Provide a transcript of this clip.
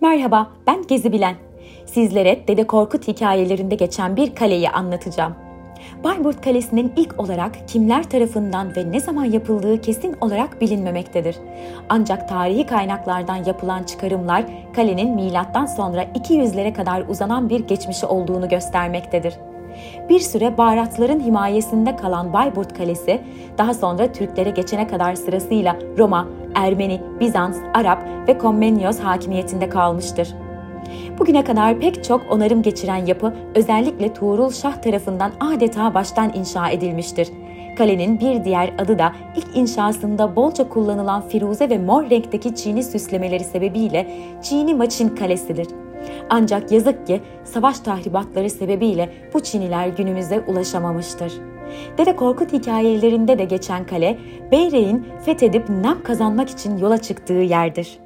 Merhaba, ben Gezi Bilen. Sizlere Dede Korkut hikayelerinde geçen bir kaleyi anlatacağım. Bayburt Kalesi'nin ilk olarak kimler tarafından ve ne zaman yapıldığı kesin olarak bilinmemektedir. Ancak tarihi kaynaklardan yapılan çıkarımlar kalenin milattan sonra 200'lere kadar uzanan bir geçmişi olduğunu göstermektedir. Bir süre baharatların himayesinde kalan Bayburt Kalesi, daha sonra Türklere geçene kadar sırasıyla Roma, Ermeni, Bizans, Arap ve Komnenos hakimiyetinde kalmıştır. Bugüne kadar pek çok onarım geçiren yapı özellikle Tuğrul Şah tarafından adeta baştan inşa edilmiştir. Kalenin bir diğer adı da ilk inşasında bolca kullanılan firuze ve mor renkteki çini süslemeleri sebebiyle Çini Maçin Kalesi'dir. Ancak yazık ki savaş tahribatları sebebiyle bu Çiniler günümüze ulaşamamıştır. Dede Korkut hikayelerinde de geçen kale, Beyre'in fethedip nam kazanmak için yola çıktığı yerdir.